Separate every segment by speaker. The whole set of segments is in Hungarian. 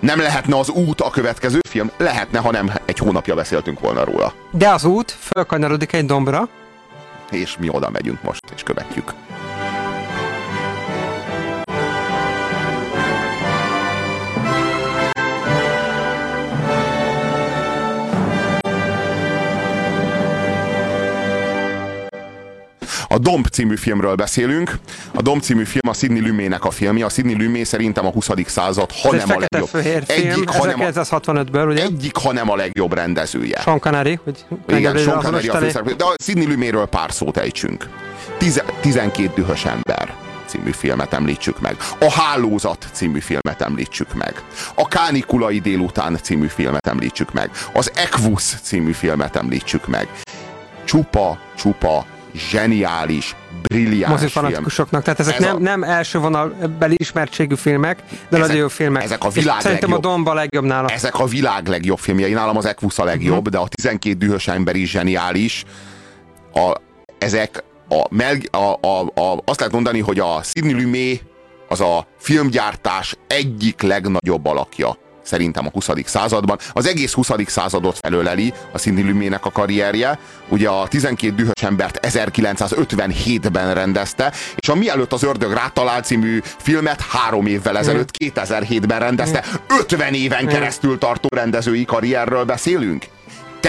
Speaker 1: Nem lehetne az út a következő film? Lehetne, ha nem egy hónapja beszéltünk volna róla.
Speaker 2: De az út fölkanyarodik egy dombra.
Speaker 1: És mi oda megyünk most, és követjük. A Domb című filmről beszélünk. A Domb című film a Sidney Lumének a filmje. A Sidney Lumé szerintem a 20. század, ha
Speaker 2: Ez
Speaker 1: nem a legjobb. Egyik, ha nem a,
Speaker 2: 1965-ből, ugye?
Speaker 1: egyik, ha nem a legjobb rendezője.
Speaker 2: Sean Connery, hogy
Speaker 1: Igen, Sean Connery a főszereplő. De a Sidney Luméről pár szót ejtsünk. Tize, 12 dühös ember című filmet említsük meg. A Hálózat című filmet említsük meg. A Kánikulai délután című filmet említsük meg. Az Equus című filmet említsük meg. Csupa, csupa, zseniális, brilliáns
Speaker 2: mozifanatikusoknak, tehát ezek
Speaker 1: Ez
Speaker 2: nem,
Speaker 1: a-
Speaker 2: nem első vonalbeli ismertségű filmek, de
Speaker 1: Ezek-
Speaker 2: nagyon jó filmek.
Speaker 1: ezek a világ
Speaker 2: Szerintem
Speaker 1: legjobb.
Speaker 2: a Domba legjobb nála.
Speaker 1: Ezek a világ legjobb filmjei. Nálam az Equus a legjobb,
Speaker 2: Mhm.
Speaker 1: de a 12 dühös ember is zseniális. A, ezek a, Mel, a, a, a, azt lehet mondani, hogy a Sidney Lumet az a filmgyártás egyik legnagyobb alakja szerintem a 20. században. Az egész 20. századot felöleli a Sidney Lumének a karrierje. Ugye a 12 dühös embert 1957-ben rendezte, és a Mielőtt az ördög rátalál című filmet három évvel ezelőtt, 2007-ben rendezte. 50 éven keresztül tartó rendezői karrierről beszélünk?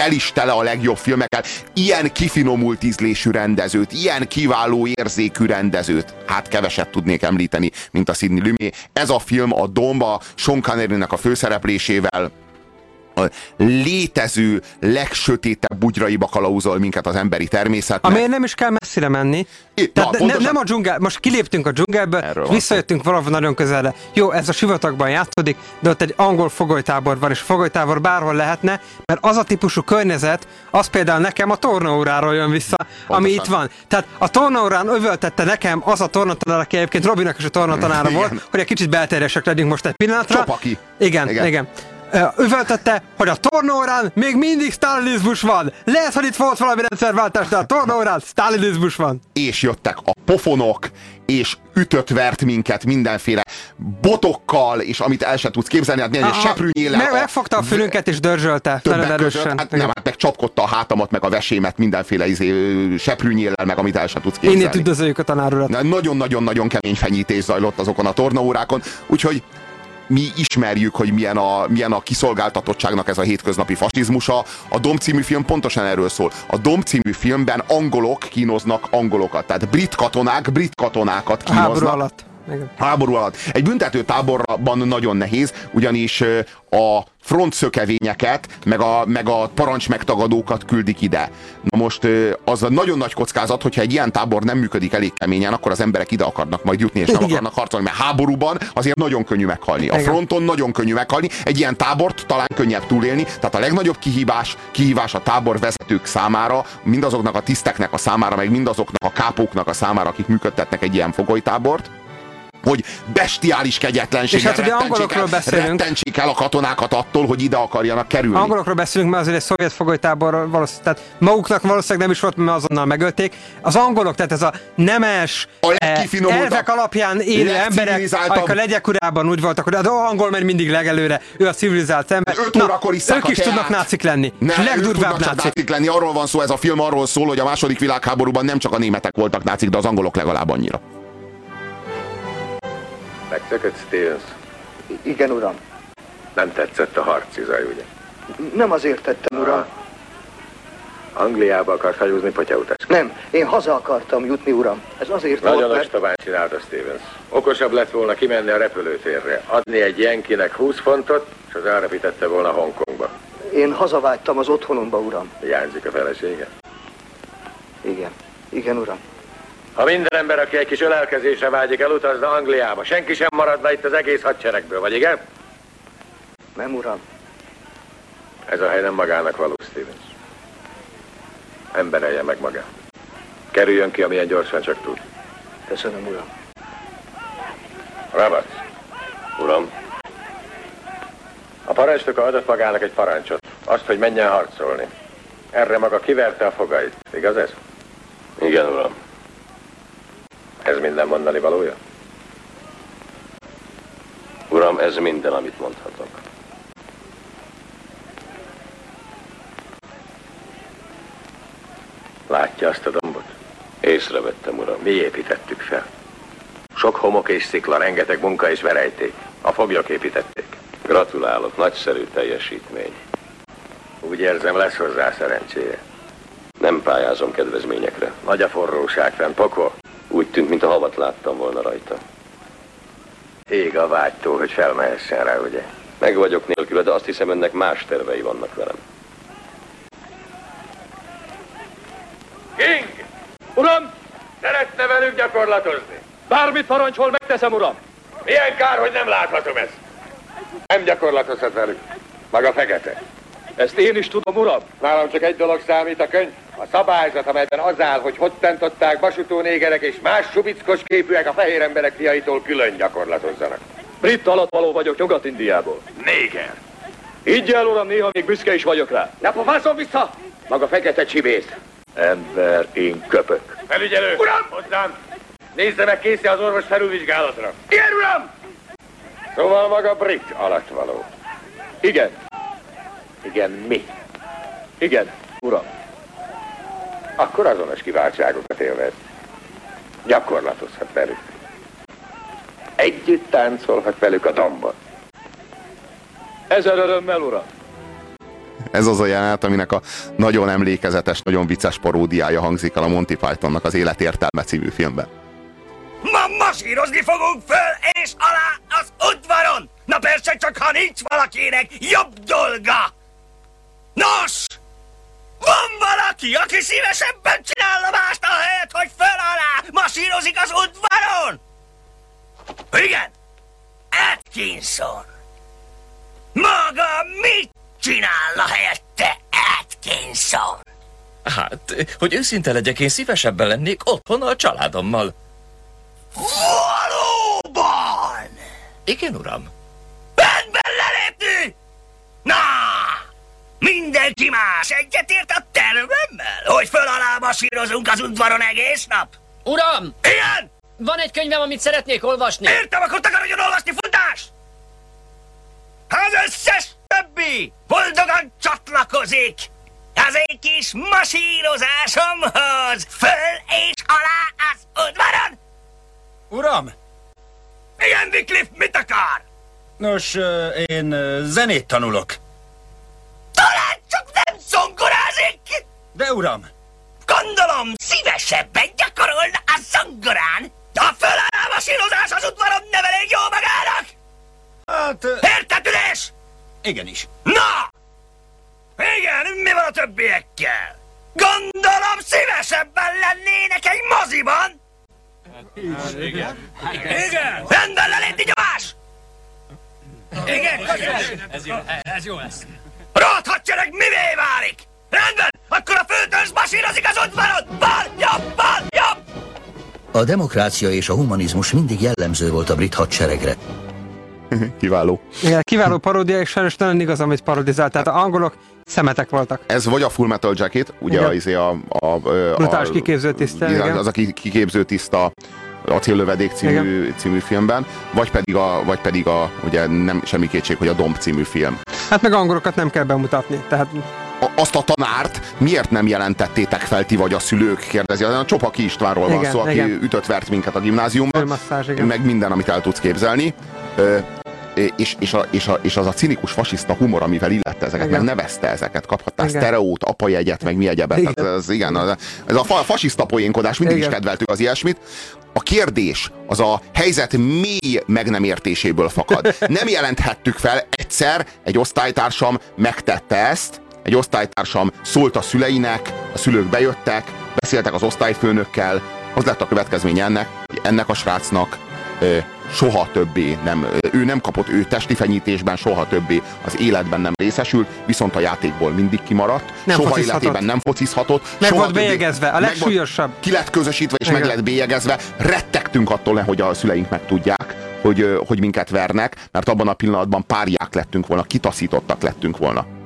Speaker 1: Tel is tele a legjobb filmekkel. Ilyen kifinomult ízlésű rendezőt, ilyen kiváló érzékű rendezőt, hát keveset tudnék említeni, mint a Sidney Lumet. Ez a film a Domba Sean Connery-nek a főszereplésével a létező legsötétebb bugyraiba kalauzol minket az emberi természetnek.
Speaker 2: Amiért nem is kell messzire menni.
Speaker 1: I-
Speaker 2: Tehát
Speaker 1: na,
Speaker 2: ne,
Speaker 1: pontosan-
Speaker 2: nem a dzsungel, most kiléptünk a dzsungelből,
Speaker 1: Erről
Speaker 2: visszajöttünk valahol nagyon közelre. Jó, ez a sivatagban játszódik, de ott egy angol fogolytábor van, és fogolytábor bárhol lehetne, mert az a típusú környezet, az például nekem a tornaóráról jön vissza, ami
Speaker 1: Pontosan.
Speaker 2: itt van. Tehát a tornaórán övöltette nekem az a tornatanár, aki egyébként Robinak is a tornatanára volt, hogy egy kicsit belterjesek legyünk most egy pillanatra.
Speaker 1: Csopaki.
Speaker 2: Igen,
Speaker 1: Igen.
Speaker 2: igen. Üvöltötte, hogy a tornaórán még mindig sztálinizmus van. Lehet, hogy itt volt valami rendszerváltás, de a tornaórán sztálinizmus van.
Speaker 1: és jöttek a pofonok, és ütött-vert minket mindenféle botokkal, és amit el se tudsz képzelni, hát egy seprűnyéllel.
Speaker 2: Meg,
Speaker 1: a-
Speaker 2: megfogta a fülünket és dörzsölte.
Speaker 1: többek között, hát nem, hát meg csapkodta a hátamat, meg a vesémet mindenféle izé, seprűnyéllel, meg amit el se tudsz képzelni.
Speaker 2: Innét üdvözöljük a tanárurat.
Speaker 1: Na, Nagyon-nagyon-nagyon kemény fenyítés zajlott azokon a tornaórákon, úgyhogy mi ismerjük, hogy milyen a, milyen a kiszolgáltatottságnak ez a hétköznapi fasizmusa. A Dom című film pontosan erről szól. A Dom című filmben angolok kínoznak angolokat, tehát brit katonák brit katonákat
Speaker 2: A háború
Speaker 1: kínoznak.
Speaker 2: alatt.
Speaker 1: Háború alatt. Egy büntető táborban nagyon nehéz, ugyanis a front szökevényeket, meg a, meg a parancs megtagadókat küldik ide. Na most az a nagyon nagy kockázat, hogyha egy ilyen tábor nem működik elég keményen, akkor az emberek ide akarnak majd jutni, és nem
Speaker 2: Igen.
Speaker 1: akarnak harcolni, mert háborúban azért nagyon könnyű meghalni. A fronton nagyon könnyű meghalni, egy ilyen tábort talán könnyebb túlélni, tehát a legnagyobb kihívás, kihívás a tábor vezetők számára, mindazoknak a tiszteknek a számára, meg mindazoknak a kápóknak a számára, akik működtetnek egy ilyen fogolytábort, hogy bestiális kegyetlenséggel
Speaker 2: És hát ugye angolokról beszélünk.
Speaker 1: rettentsék el a katonákat attól, hogy ide akarjanak kerülni.
Speaker 2: Angolokról beszélünk, mert azért egy szovjet fogolytábor valószínűleg, tehát maguknak valószínűleg nem is volt, mert azonnal megölték. Az angolok, tehát ez a nemes,
Speaker 1: A
Speaker 2: eh, elvek alapján élő emberek, a legyek úgy voltak, hogy az angol megy mindig legelőre, ő a civilizált ember.
Speaker 1: Öt órakor isszák
Speaker 2: ők is
Speaker 1: teát.
Speaker 2: tudnak nácik lenni.
Speaker 1: Ne,
Speaker 2: legdurvább nácik.
Speaker 1: nácik lenni. Arról van szó, ez a film arról szól, hogy a második világháborúban nem csak a németek voltak nácik, de az angolok legalább annyira.
Speaker 3: Megszökött Stevens.
Speaker 4: I- Igen, uram.
Speaker 3: Nem tetszett a harci zaj, ugye?
Speaker 4: Nem azért tettem, uram.
Speaker 3: Angliába akart hajózni potyautas.
Speaker 4: Nem, én haza akartam jutni, uram. Ez azért
Speaker 3: Nagyon
Speaker 4: volt, mert...
Speaker 3: ostobán csinálta Stevens. Okosabb lett volna kimenni a repülőtérre, adni egy jenkinek 20 fontot, és az árapítette volna Hongkongba.
Speaker 4: Én hazavágytam az otthonomba, uram.
Speaker 3: Hiányzik a felesége.
Speaker 4: Igen. Igen, uram.
Speaker 3: Ha minden ember, aki egy kis ölelkezésre vágyik, elutazna Angliába, senki sem maradna itt az egész hadseregből, vagy igen?
Speaker 4: Nem, uram.
Speaker 3: Ez a hely nem magának való, Stevens. Emberelje meg magát. Kerüljön ki, amilyen gyorsan csak tud.
Speaker 4: Köszönöm, uram.
Speaker 3: Roberts. Uram. A parancsnoka adott magának egy parancsot. Azt, hogy menjen harcolni. Erre maga kiverte a fogait. Igaz ez? Igen, uram. Ez minden mondani valója?
Speaker 5: Uram, ez minden, amit mondhatok.
Speaker 3: Látja azt a dombot?
Speaker 5: Észrevettem, uram.
Speaker 3: Mi építettük fel? Sok homok és szikla, rengeteg munka és verejték. A foglyok építették.
Speaker 5: Gratulálok, nagyszerű teljesítmény.
Speaker 3: Úgy érzem, lesz hozzá szerencséje.
Speaker 5: Nem pályázom kedvezményekre.
Speaker 3: Nagy a forróság fenn, pokol.
Speaker 5: Úgy tűnt, mint a havat láttam volna rajta.
Speaker 3: Ég a vágytól, hogy felmehessen rá, ugye?
Speaker 5: Meg vagyok nélküle, de azt hiszem, ennek más tervei vannak velem.
Speaker 3: King! Uram! Szeretne velük gyakorlatozni?
Speaker 6: Bármit parancsol, megteszem, uram!
Speaker 3: Milyen kár, hogy nem láthatom ezt. Nem gyakorlatozhat velük. Maga fekete.
Speaker 6: Ezt én is tudom, uram.
Speaker 3: Nálam csak egy dolog számít a könyv. A szabályzat, amelyben az áll, hogy hottentották basutó négerek és más subickos képűek a fehér emberek fiaitól külön gyakorlatozzanak.
Speaker 6: Brit alattvaló vagyok Nyugat-Indiából.
Speaker 3: Néger!
Speaker 6: Így el, uram, néha még büszke is vagyok rá.
Speaker 3: Ne pofászom vissza! Maga fekete csibész.
Speaker 6: Ember, én köpök.
Speaker 3: Felügyelő! Uram! Hozzám! Nézze meg, kész az orvos felülvizsgálatra. Igen, uram! Szóval maga brit alattvaló.
Speaker 6: Igen,
Speaker 3: Igen, mi?
Speaker 6: igen, uram.
Speaker 3: Akkor azonos kiváltságokat élvez. Gyakorlatozhat velük. Együtt táncolhat velük a dombon.
Speaker 6: Ezer örömmel, uram.
Speaker 1: Ez az a jelenet, aminek a nagyon emlékezetes, nagyon vicces paródiája hangzik el a Monty Pythonnak az Élet értelme című filmben.
Speaker 7: Ma masírozni fogunk föl és alá az udvaron! Na persze, csak ha nincs valakinek jobb dolga! Nos! Van valaki, aki szívesebben csinálna mást a helyet, hogy föl alá masírozik az udvaron? Igen! Atkinson! Maga mit csinálna helyette, Atkinson?
Speaker 8: Hát, hogy őszinte legyek, én szívesebben lennék otthon a családommal.
Speaker 7: Valóban!
Speaker 8: Igen, uram.
Speaker 7: Rendben lelépni! Na! Mindenki más egyetért a tervemmel, hogy föl alá masírozunk az udvaron egész nap?
Speaker 9: Uram!
Speaker 7: Igen!
Speaker 9: Van egy könyvem, amit szeretnék olvasni.
Speaker 7: Értem, akkor takarodjon olvasni, futás! Az összes többi boldogan csatlakozik az én kis masírozásomhoz föl és alá az udvaron!
Speaker 10: Uram!
Speaker 7: Igen, Wycliffe, mit akar?
Speaker 10: Nos, én zenét tanulok.
Speaker 7: Talán csak nem zongorázik!
Speaker 10: De uram!
Speaker 7: Gondolom, szívesebben gyakorolna a zongorán. A fölállás sírozás az udvaron nem elég jó magának!
Speaker 10: Hát... ö,
Speaker 7: Értetődés!
Speaker 10: Igenis.
Speaker 7: Na! Igen, mi van a többiekkel? Gondolom szívesebben lennének egy moziban? Igen. Igen. Rendben lelépni nyomás! Igen.
Speaker 9: Ez jó, ez jó lesz.
Speaker 7: Rot hadsereg mivé válik? Rendben, akkor a főtörzs masírozik az udvaron! Bal, jobb, bal, jobb!
Speaker 11: A demokrácia és a humanizmus mindig jellemző volt a brit hadseregre.
Speaker 1: Kiváló.
Speaker 2: Igen, kiváló paródia, és sajnos nagyon igaz, amit parodizált. Tehát a angolok szemetek voltak.
Speaker 1: Ez vagy a Full Metal Jacket, ugye
Speaker 2: Igen.
Speaker 1: a, izé a, a, a,
Speaker 2: Brutális
Speaker 1: a,
Speaker 2: kiképző tiszta,
Speaker 1: igen. Az a ki- kiképző tiszta Acéllövedék című, című filmben, vagy pedig, a, vagy pedig a, ugye nem semmi kétség, hogy a Domb című film.
Speaker 2: Hát meg angolokat nem kell bemutatni. Tehát
Speaker 1: azt a tanárt miért nem jelentettétek fel ti vagy a szülők, kérdezi. A Csopaki Istvánról van
Speaker 2: Igen,
Speaker 1: szó, aki
Speaker 2: igen.
Speaker 1: ütött-vert minket a gimnáziumban, meg minden, amit el tudsz képzelni. Ö, és, és, a, és, a, és az a cinikus fasiszta humor, amivel illette ezeket,
Speaker 2: Igen.
Speaker 1: meg nevezte ezeket, kaphattál
Speaker 2: Igen.
Speaker 1: sztereót, apajegyet, meg mi egyebet.
Speaker 2: Igen.
Speaker 1: Igen. Ez, igen, ez a fa- fasiszta poénkodás, mindig
Speaker 2: Igen.
Speaker 1: is kedveltük az ilyesmit. A kérdés az a helyzet mély meg nem értéséből fakad. Nem jelenthettük fel, egyszer egy osztálytársam megtette ezt, egy osztálytársam szólt a szüleinek, a szülők bejöttek, beszéltek az osztályfőnökkel, az lett a következménye ennek, hogy ennek a srácnak ö, soha többé nem, ő nem kapott, ő testi fenyítésben soha többé az életben nem részesült, viszont a játékból mindig kimaradt,
Speaker 2: Nem
Speaker 1: soha életében nem focizhatott.
Speaker 2: Meg
Speaker 1: soha
Speaker 2: volt
Speaker 1: többé-
Speaker 2: bélyegezve, a
Speaker 1: meg
Speaker 2: legsúlyosabb.
Speaker 1: Ki lett közösítve és
Speaker 2: Igen.
Speaker 1: meg lett bélyegezve, rettegtünk attól, hogy a szüleink megtudják, hogy, ö, hogy minket vernek, mert abban a pillanatban párják lettünk volna, kitaszítottak lettünk volna.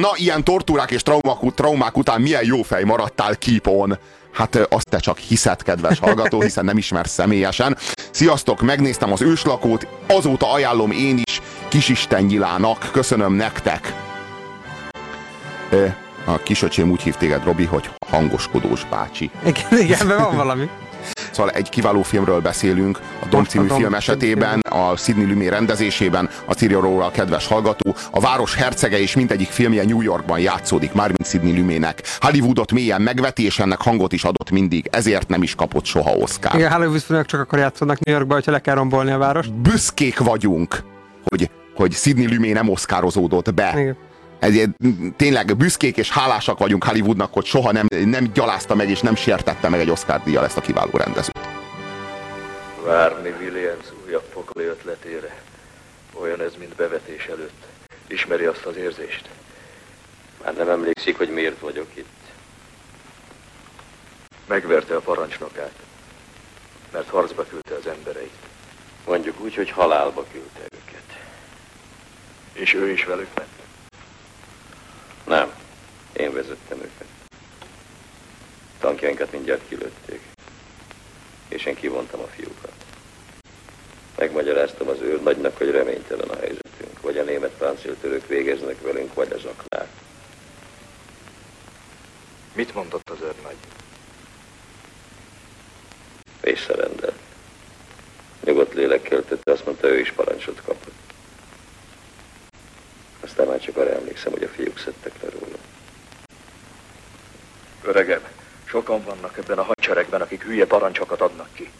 Speaker 1: Na, ilyen tortúrák és traumák, traumák után milyen jó fej maradtál keep on. Hát azt te csak hiszed, kedves hallgató, hiszen nem ismersz személyesen. Sziasztok, megnéztem az őslakót, azóta ajánlom én is Kisisten Nyilának, köszönöm nektek. A kisöcsém úgy hív téged, Robi, hogy hangoskodós bácsi.
Speaker 2: Igen, igen, van valami.
Speaker 1: Szóval egy kiváló filmről beszélünk, a Dom
Speaker 2: a
Speaker 1: című
Speaker 2: Dom
Speaker 1: film esetében, a Sidney Lumet rendezésében, a írja róla a kedves hallgató, a város hercege és mindegyik filmje New Yorkban játszódik, mármint Sidney Lumének. Hollywoodot mélyen megveti, és ennek hangot is adott mindig, ezért nem is kapott soha Oscar.
Speaker 2: Igen, Hollywood filmek csak akkor játszódnak New Yorkba, hogyha le kell rombolni a várost.
Speaker 1: Büszkék vagyunk, hogy, hogy Sidney Lumet nem oszkározódott be.
Speaker 2: Igen.
Speaker 1: Ezért tényleg büszkék és hálásak vagyunk Hollywoodnak, hogy soha nem, nem gyalázta meg és nem sértette meg egy Oscar díjjal ezt a kiváló rendezőt.
Speaker 6: Várni Williams újabb pokoli ötletére. Olyan ez, mint bevetés előtt. Ismeri azt az érzést?
Speaker 5: Már nem emlékszik, hogy miért vagyok itt.
Speaker 6: Megverte a parancsnokát, mert harcba küldte az embereit.
Speaker 5: Mondjuk úgy, hogy halálba küldte őket.
Speaker 6: És ő is velük ment.
Speaker 5: Én vezettem őket. Tankjainkat mindjárt kilőtték. És én kivontam a fiúkat. Megmagyaráztam az őrnagynak, hogy reménytelen a helyzetünk. Vagy a német páncéltörők végeznek velünk, vagy az aknák.
Speaker 6: Mit mondott az őrnagy?
Speaker 5: Visszarendelt. Nyugodt lélekkel tette, azt mondta, ő is parancsot kapott. Aztán már csak arra emlékszem, hogy a fiúk szedtek le róla.
Speaker 6: Öregem, sokan vannak ebben a hadseregben, akik hülye parancsokat adnak ki.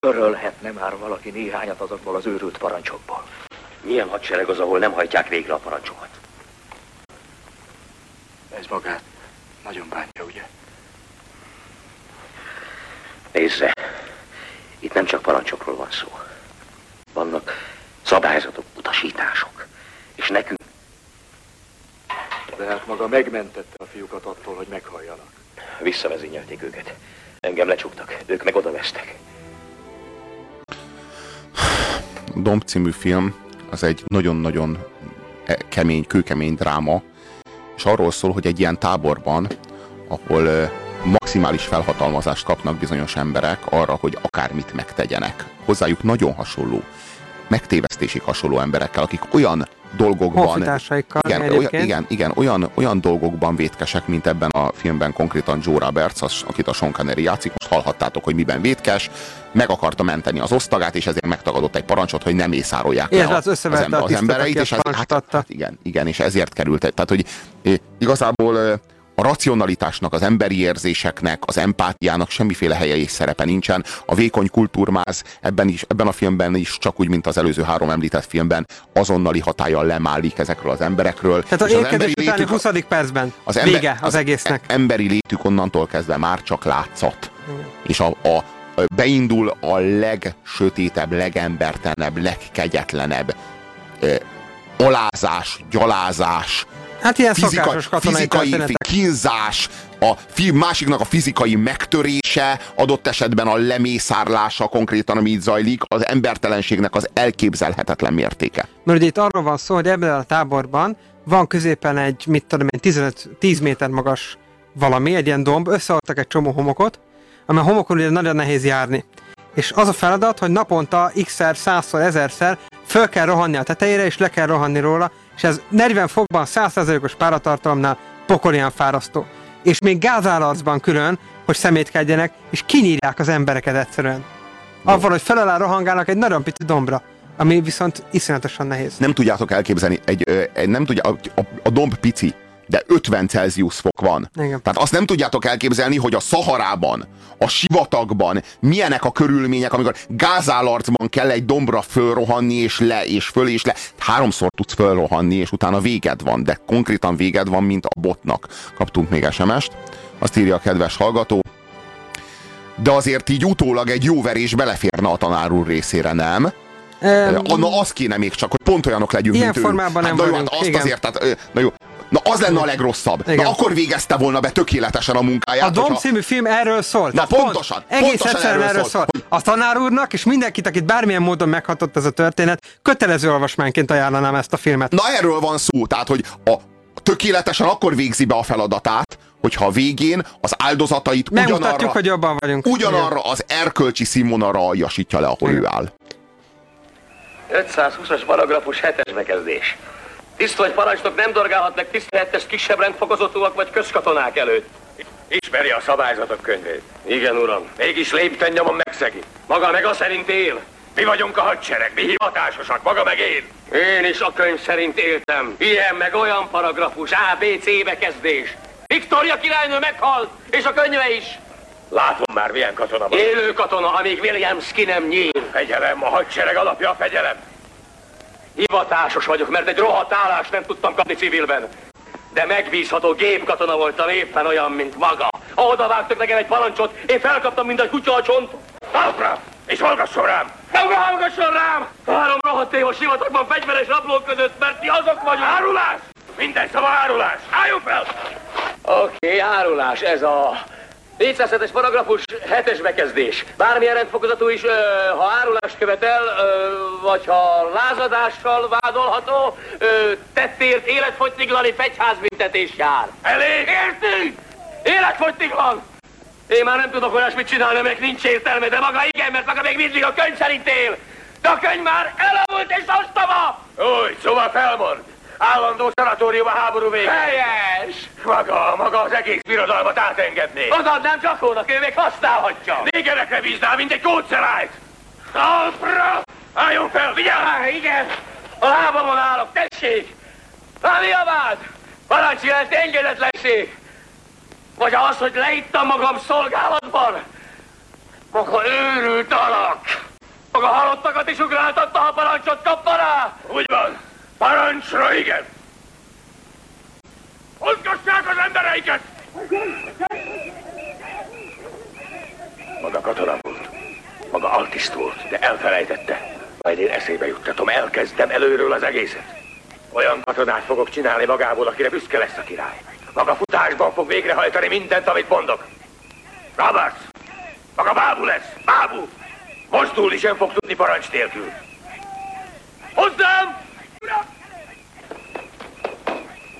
Speaker 6: Örölhetne már valaki néhányat azokból az őrült parancsokból.
Speaker 7: Milyen hadsereg az, ahol nem hajtják végre a parancsokat?
Speaker 6: Ez magát nagyon bántja, ugye?
Speaker 7: Nézze, itt nem csak parancsokról van szó. Vannak szabályzatok, utasítások. És nekünk
Speaker 6: De hát maga megmentette a fiúkat attól, hogy meghalljanak.
Speaker 7: visszavezényelték őket. Engem lecsuktak, ők meg odavesztek.
Speaker 1: Domb című film az egy nagyon-nagyon e- kemény, kőkemény dráma, és arról szól, hogy egy ilyen táborban, ahol ö, maximális felhatalmazást kapnak bizonyos emberek arra, hogy akármit megtegyenek. Hozzájuk nagyon hasonló, megtévesztésig hasonló emberekkel, akik olyan dolgokban... Igen, olyan, igen, igen olyan, olyan dolgokban vétkesek, mint ebben a filmben konkrétan Joe Roberts, az, akit a Sean Connery játszik. Most hallhattátok, hogy miben vétkes. Meg akarta menteni az osztagát, és ezért megtagadott egy parancsot, hogy nem mészárolják le
Speaker 2: Illetve
Speaker 1: a,
Speaker 2: az összeverte
Speaker 1: ember-
Speaker 2: a tisztet, aki
Speaker 1: és ez, hát, hát igen, igen, és ezért került. Tehát, hogy eh, igazából eh, a racionalitásnak, az emberi érzéseknek, az empátiának semmiféle helye és szerepe nincsen. A vékony kultúrmáz ebben, is, ebben a filmben is, csak úgy, mint az előző három említett filmben, azonnali hatállyal lemálik ezekről az emberekről.
Speaker 2: Tehát az
Speaker 1: És az emberi
Speaker 2: utáni
Speaker 1: létük-
Speaker 2: 20. percben
Speaker 1: az ember,
Speaker 2: vége az, egésznek.
Speaker 1: e- emberi létük onnantól kezdve már csak látszat. És a, a, a beindul a legsötétebb, legembertelenebb, legkegyetlenebb ö, alázás, gyalázás,
Speaker 2: Hát ilyen
Speaker 1: fizika, fizikai kínzás, a fi, másiknak a fizikai megtörése, adott esetben a lemészárlása konkrétan, ami itt zajlik, az embertelenségnek az elképzelhetetlen mértéke.
Speaker 2: Mert ugye itt arról van szó, hogy ebben a táborban van középen egy, mit tudom én, 15, 10 méter magas valami, egy ilyen domb, összeadtak egy csomó homokot, ami a homokon ugye nagyon nehéz járni. És az a feladat, hogy naponta x-szer, százszor, ezerszer föl kell rohanni a tetejére, és le kell rohanni róla, és ez 40 fokban, 100%-os páratartalomnál pokolian fárasztó. És még gázálarcban külön, hogy szemétkedjenek, és kinyírják az embereket egyszerűen. Avval, hogy fel alá rohangálnak egy nagyon pici dombra, ami viszont iszonyatosan nehéz.
Speaker 1: Nem tudjátok elképzelni, egy, ö, nem tudja, a, a, a domb pici, de 50 Celsius fok van.
Speaker 2: Igen.
Speaker 1: Tehát azt nem tudjátok elképzelni, hogy a Szaharában, a sivatagban milyenek a körülmények, amikor gázálarcban kell egy dombra fölrohanni, és le, és föl, és le. Háromszor tudsz fölrohanni, és utána véged van, de konkrétan véged van, mint a botnak. Kaptunk még SMS-t, azt írja a kedves hallgató, de azért így utólag egy jó verés beleférne a tanár úr részére, nem?
Speaker 2: Em,
Speaker 1: Um, na, az kéne még csak, hogy pont olyanok legyünk,
Speaker 2: Ilyen
Speaker 1: mint ő.
Speaker 2: formában nem
Speaker 1: hát, na jó,
Speaker 2: vagyunk,
Speaker 1: hát azt
Speaker 2: igen.
Speaker 1: azért, tehát, na jó, na az lenne a legrosszabb.
Speaker 2: Igen.
Speaker 1: Na akkor végezte volna be tökéletesen a munkáját.
Speaker 2: A Dom
Speaker 1: hogyha-
Speaker 2: című film erről szól.
Speaker 1: Na, pontosan,
Speaker 2: Pont, egész
Speaker 1: pontosan
Speaker 2: egyszerűen
Speaker 1: erről
Speaker 2: erről
Speaker 1: szól,
Speaker 2: szól. A tanár úrnak és mindenkit, akit bármilyen módon meghatott ez a történet, kötelező olvasmányként ajánlanám ezt a filmet.
Speaker 1: Na erről van szó, tehát, hogy a tökéletesen akkor végzi be a feladatát, hogyha a végén az áldozatait
Speaker 2: Megmutatjuk,
Speaker 1: ugyanarra,
Speaker 2: hogy jobban vagyunk.
Speaker 1: ugyanarra az erkölcsi színvonalra aljasítja le, ahol
Speaker 2: Igen.
Speaker 1: ő áll.
Speaker 7: 520-as paragrafus 7-es bekezdés.
Speaker 12: Tiszt vagy parancsnok nem dorgálhatnak tisztelettes kisebb rendfokozotúak vagy közkatonák előtt.
Speaker 3: Ismeri a szabályzatok könyvét.
Speaker 12: Igen, uram.
Speaker 3: Mégis lépten nyomon megszegi.
Speaker 12: Maga meg a szerint él.
Speaker 3: Mi vagyunk a hadsereg, mi hivatásosak, maga meg én.
Speaker 12: Én is a könyv szerint éltem. Ilyen meg olyan paragrafus, A, B, C bekezdés. Viktória királynő meghalt, és a könyve is.
Speaker 3: Látom már milyen katona van.
Speaker 12: Élő katona, amíg Williams ki nem nyíl.
Speaker 3: Fegyelem, a hadsereg alapja a fegyelem.
Speaker 12: Hivatásos vagyok, mert egy rohadt állást nem tudtam kapni civilben. De megbízható gépkatona voltam éppen olyan, mint maga. Oda vágtak nekem egy parancsot, én felkaptam, mint a kutya a csont.
Speaker 3: Talpra! És hallgasson rám!
Speaker 12: Maga hallgasson rám! Három rohadt év a sivatagban fegyveres rablók között, mert ti azok vagyunk.
Speaker 3: Árulás! Minden szava árulás! Álljon fel!
Speaker 12: Oké, okay, árulás, ez a 407-es paragrafus, 7-es bekezdés. Bármilyen rendfokozatú is, ha árulást követel, vagy ha lázadással vádolható, tettért életfogytiglani fegyházbüntetés jár.
Speaker 3: Elég!
Speaker 12: Értünk? Életfogytiglan! Én már nem tudok olyasmit csinálni, meg nincs értelme, de maga igen, mert maga még mindig a könyv szerint él. De a könyv már elavult és ostoba!
Speaker 3: Úgy, szóval felmond. Állandó szanatórium a háború végén.
Speaker 12: Helyes!
Speaker 3: Maga, maga az egész birodalmat átengedné.
Speaker 12: Odaadnám Csakónak, ő még használhatja.
Speaker 3: Négerekre bíznál, mint egy kódszerájt. Talpra! Álljon fel, vigyázz!
Speaker 12: Á, igen, a lábamon állok, tessék! Há, mi a vád? Parancs jelent engedetlenség! Vagy az, hogy leittam magam szolgálatban? Maga őrült alak! Maga halottakat is ugráltatta, ha parancsot kapna rá!
Speaker 3: Úgy van. Parancsra igen. Mozgassák az embereiket! Maga katona volt. Maga altiszt volt, de elfelejtette. Majd én eszébe juttatom, elkezdem előről az egészet. Olyan katonát fogok csinálni magából, akire büszke lesz a király. Maga futásban fog végrehajtani mindent, amit mondok. Roberts! Maga bábú lesz! Bábú! Mozdulni sem fog tudni parancs nélkül. Hozzám!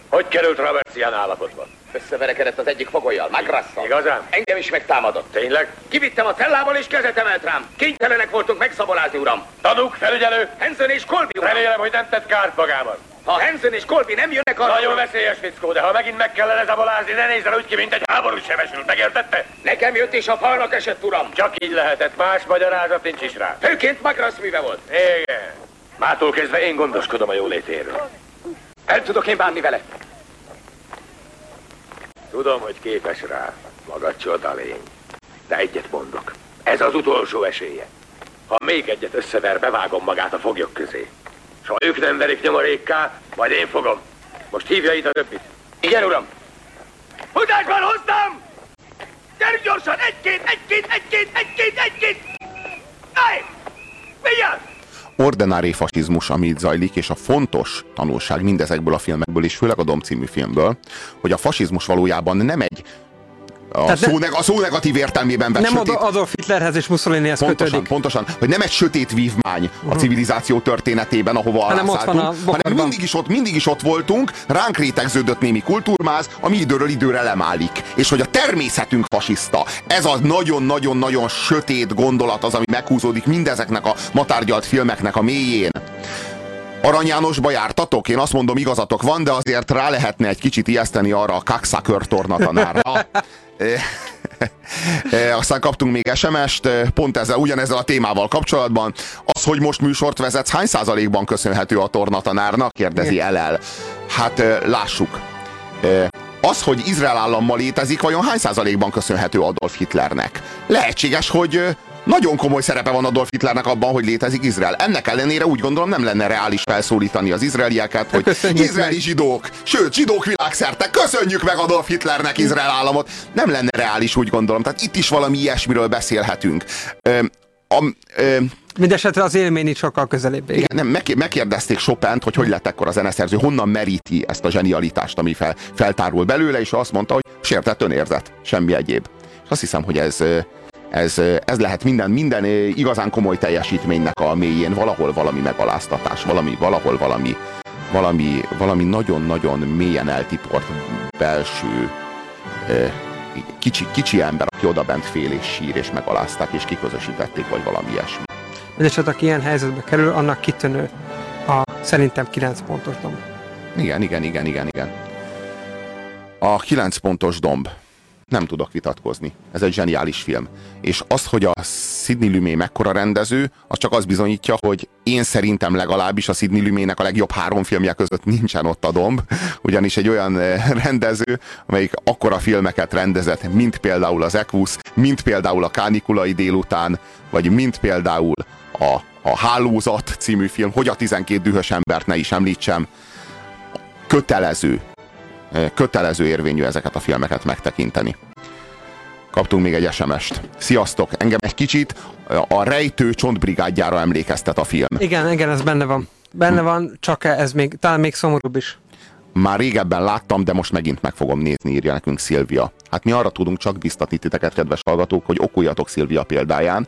Speaker 3: Hogy került Roberts ilyen állapotban?
Speaker 12: Összeverekedett az egyik fogolyjal, Magrasszal.
Speaker 3: Igazán?
Speaker 12: Engem is megtámadott.
Speaker 3: Tényleg?
Speaker 12: Kivittem a cellából és kezet emelt rám. Kénytelenek voltunk megszabolázni, uram.
Speaker 3: Tanúk, felügyelő?
Speaker 12: Hanson és Colby, uram.
Speaker 3: Remélem, hogy nem tett kárt magában.
Speaker 12: Ha Hanson és Colby nem jönnek arra...
Speaker 3: Nagyon veszélyes fickó, de ha megint meg kellene zabolázni, ne nézzen úgy ki, mint egy háborús sebesült, megértette?
Speaker 12: Nekem jött és a falnak esett, uram.
Speaker 3: Csak így lehetett, más magyarázat nincs is rá.
Speaker 12: Főként Magrasz műve volt.
Speaker 3: Igen. Mától kezdve én gondoskodom a jólétéről.
Speaker 12: El tudok én bánni vele.
Speaker 3: Tudom, hogy képes rá. Maga csoda lény. De egyet mondok. Ez az utolsó esélye. Ha még egyet összever, bevágom magát a foglyok közé. S ha ők nem verik nyomorékká, majd én fogom. Most hívja itt a többit.
Speaker 12: Igen, uram.
Speaker 3: Futásban hoztam! Gyerünk gyorsan! Egy-két, egy-két, egy-két, egy-két, egy-két! Állj! Vigyázz!
Speaker 1: Ordinári fasizmus, ami itt zajlik, és a fontos tanulság mindezekből a filmekből, és főleg a Dom című filmből, hogy a fasizmus valójában nem egy a szó, ne, a szó negatív értelmében vett
Speaker 2: Nem
Speaker 1: sötét...
Speaker 2: Adolf Hitlerhez és Mussolinihez
Speaker 1: pontosan,
Speaker 2: kötődik.
Speaker 1: pontosan, hogy nem egy sötét vívmány a civilizáció történetében, ahova
Speaker 2: Hanem ott van a
Speaker 1: hanem mindig is, ott, mindig is ott voltunk, ránk rétegződött némi kultúrmáz, ami időről időre lemálik. És hogy a természetünk fasiszta. Ez az nagyon-nagyon-nagyon sötét gondolat az, ami meghúzódik mindezeknek a matárgyalt filmeknek a mélyén. Arany Jánosba jártatok? Én azt mondom, igazatok van, de azért rá lehetne egy kicsit ijeszteni arra a kakszakör tornatanárra. E, aztán kaptunk még SMS-t, pont ezzel, ugyanezzel a témával kapcsolatban. Az, hogy most műsort vezetsz, hány százalékban köszönhető a tornatanárnak? Kérdezi LL. Hát lássuk. Az, hogy Izrael állam ma létezik, vajon hány százalékban köszönhető Adolf Hitlernek? Lehetséges, hogy nagyon komoly szerepe van Adolf Hitlernek abban, hogy létezik Izrael. Ennek ellenére úgy gondolom nem lenne reális felszólítani az izraelieket, hogy
Speaker 2: Köszönjük
Speaker 1: izraeli
Speaker 2: meg.
Speaker 1: zsidók, sőt zsidók világszerte, köszönjük meg Adolf Hitlernek Izrael államot. Nem lenne reális úgy gondolom. Tehát itt is valami ilyesmiről beszélhetünk. Ö, a, ö,
Speaker 2: Mindenesetre az élmény itt sokkal közelébb.
Speaker 1: igen, nem, meg, megkérdezték Chopin-t, hogy hogy lett ekkor a zeneszerző, honnan meríti ezt a zsenialitást, ami fel, feltárul belőle, és azt mondta, hogy sértett önérzet, semmi egyéb. És azt hiszem, hogy ez, ez, ez lehet minden, minden igazán komoly teljesítménynek a mélyén, valahol valami megaláztatás, valami, valahol valami, valami, valami nagyon-nagyon mélyen eltiport belső kicsi, kicsi ember, aki oda bent fél és sír, és megalázták, és kiközösítették, vagy valami ilyesmi.
Speaker 2: Mindenesetre, aki ilyen helyzetbe kerül, annak kitűnő a szerintem 9 pontos dom.
Speaker 1: Igen, igen, igen, igen, igen. A 9 pontos domb. Nem tudok vitatkozni. Ez egy zseniális film. És az, hogy a Sidney Lumet mekkora rendező, az csak az bizonyítja, hogy én szerintem legalábbis a Sidney Lumének a legjobb három filmje között nincsen ott a domb, ugyanis egy olyan eh, rendező, amelyik akkora filmeket rendezett, mint például az Equus, mint például a Kánikulai délután, vagy mint például a, a Hálózat című film, hogy a 12 dühös embert ne is említsem, kötelező, kötelező érvényű ezeket a filmeket megtekinteni. Kaptunk még egy SMS-t. Sziasztok! Engem egy kicsit a rejtő csontbrigádjára emlékeztet a film.
Speaker 2: Igen, igen, ez benne van. Benne van, csak ez még, talán még szomorúbb is.
Speaker 1: Már régebben láttam, de most megint meg fogom nézni, írja nekünk Szilvia. Hát mi arra tudunk csak biztatni titeket, kedves hallgatók, hogy okuljatok Szilvia példáján,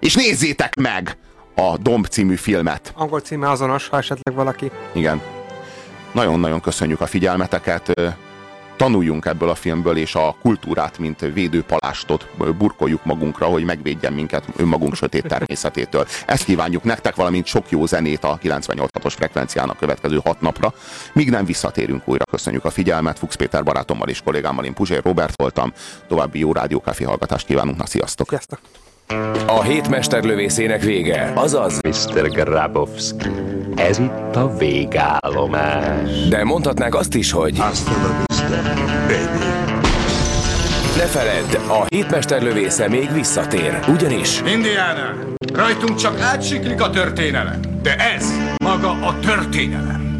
Speaker 1: és nézzétek meg a Domb című filmet.
Speaker 2: Angol címe azonos, ha esetleg valaki.
Speaker 1: Igen. Nagyon-nagyon köszönjük a figyelmeteket. Tanuljunk ebből a filmből, és a kultúrát, mint védőpalástot burkoljuk magunkra, hogy megvédjen minket önmagunk sötét természetétől. Ezt kívánjuk nektek, valamint sok jó zenét a 98-os frekvenciának következő hat napra. Míg nem visszatérünk újra, köszönjük a figyelmet. Fuchs Péter barátommal és kollégámmal, én Puzsér Robert voltam. További jó rádiókáfi hallgatást kívánunk. Na, sziasztok!
Speaker 2: Sziasztok!
Speaker 13: A hét mesterlövészének vége, azaz
Speaker 14: Mr. Grabowski. Ez itt a végállomás.
Speaker 13: De mondhatnák azt is, hogy
Speaker 14: Hasta la vista, baby.
Speaker 13: ne feledd, a hétmesterlövésze még visszatér, ugyanis
Speaker 10: Indiana, rajtunk csak átsiklik a történelem, de ez maga a történelem.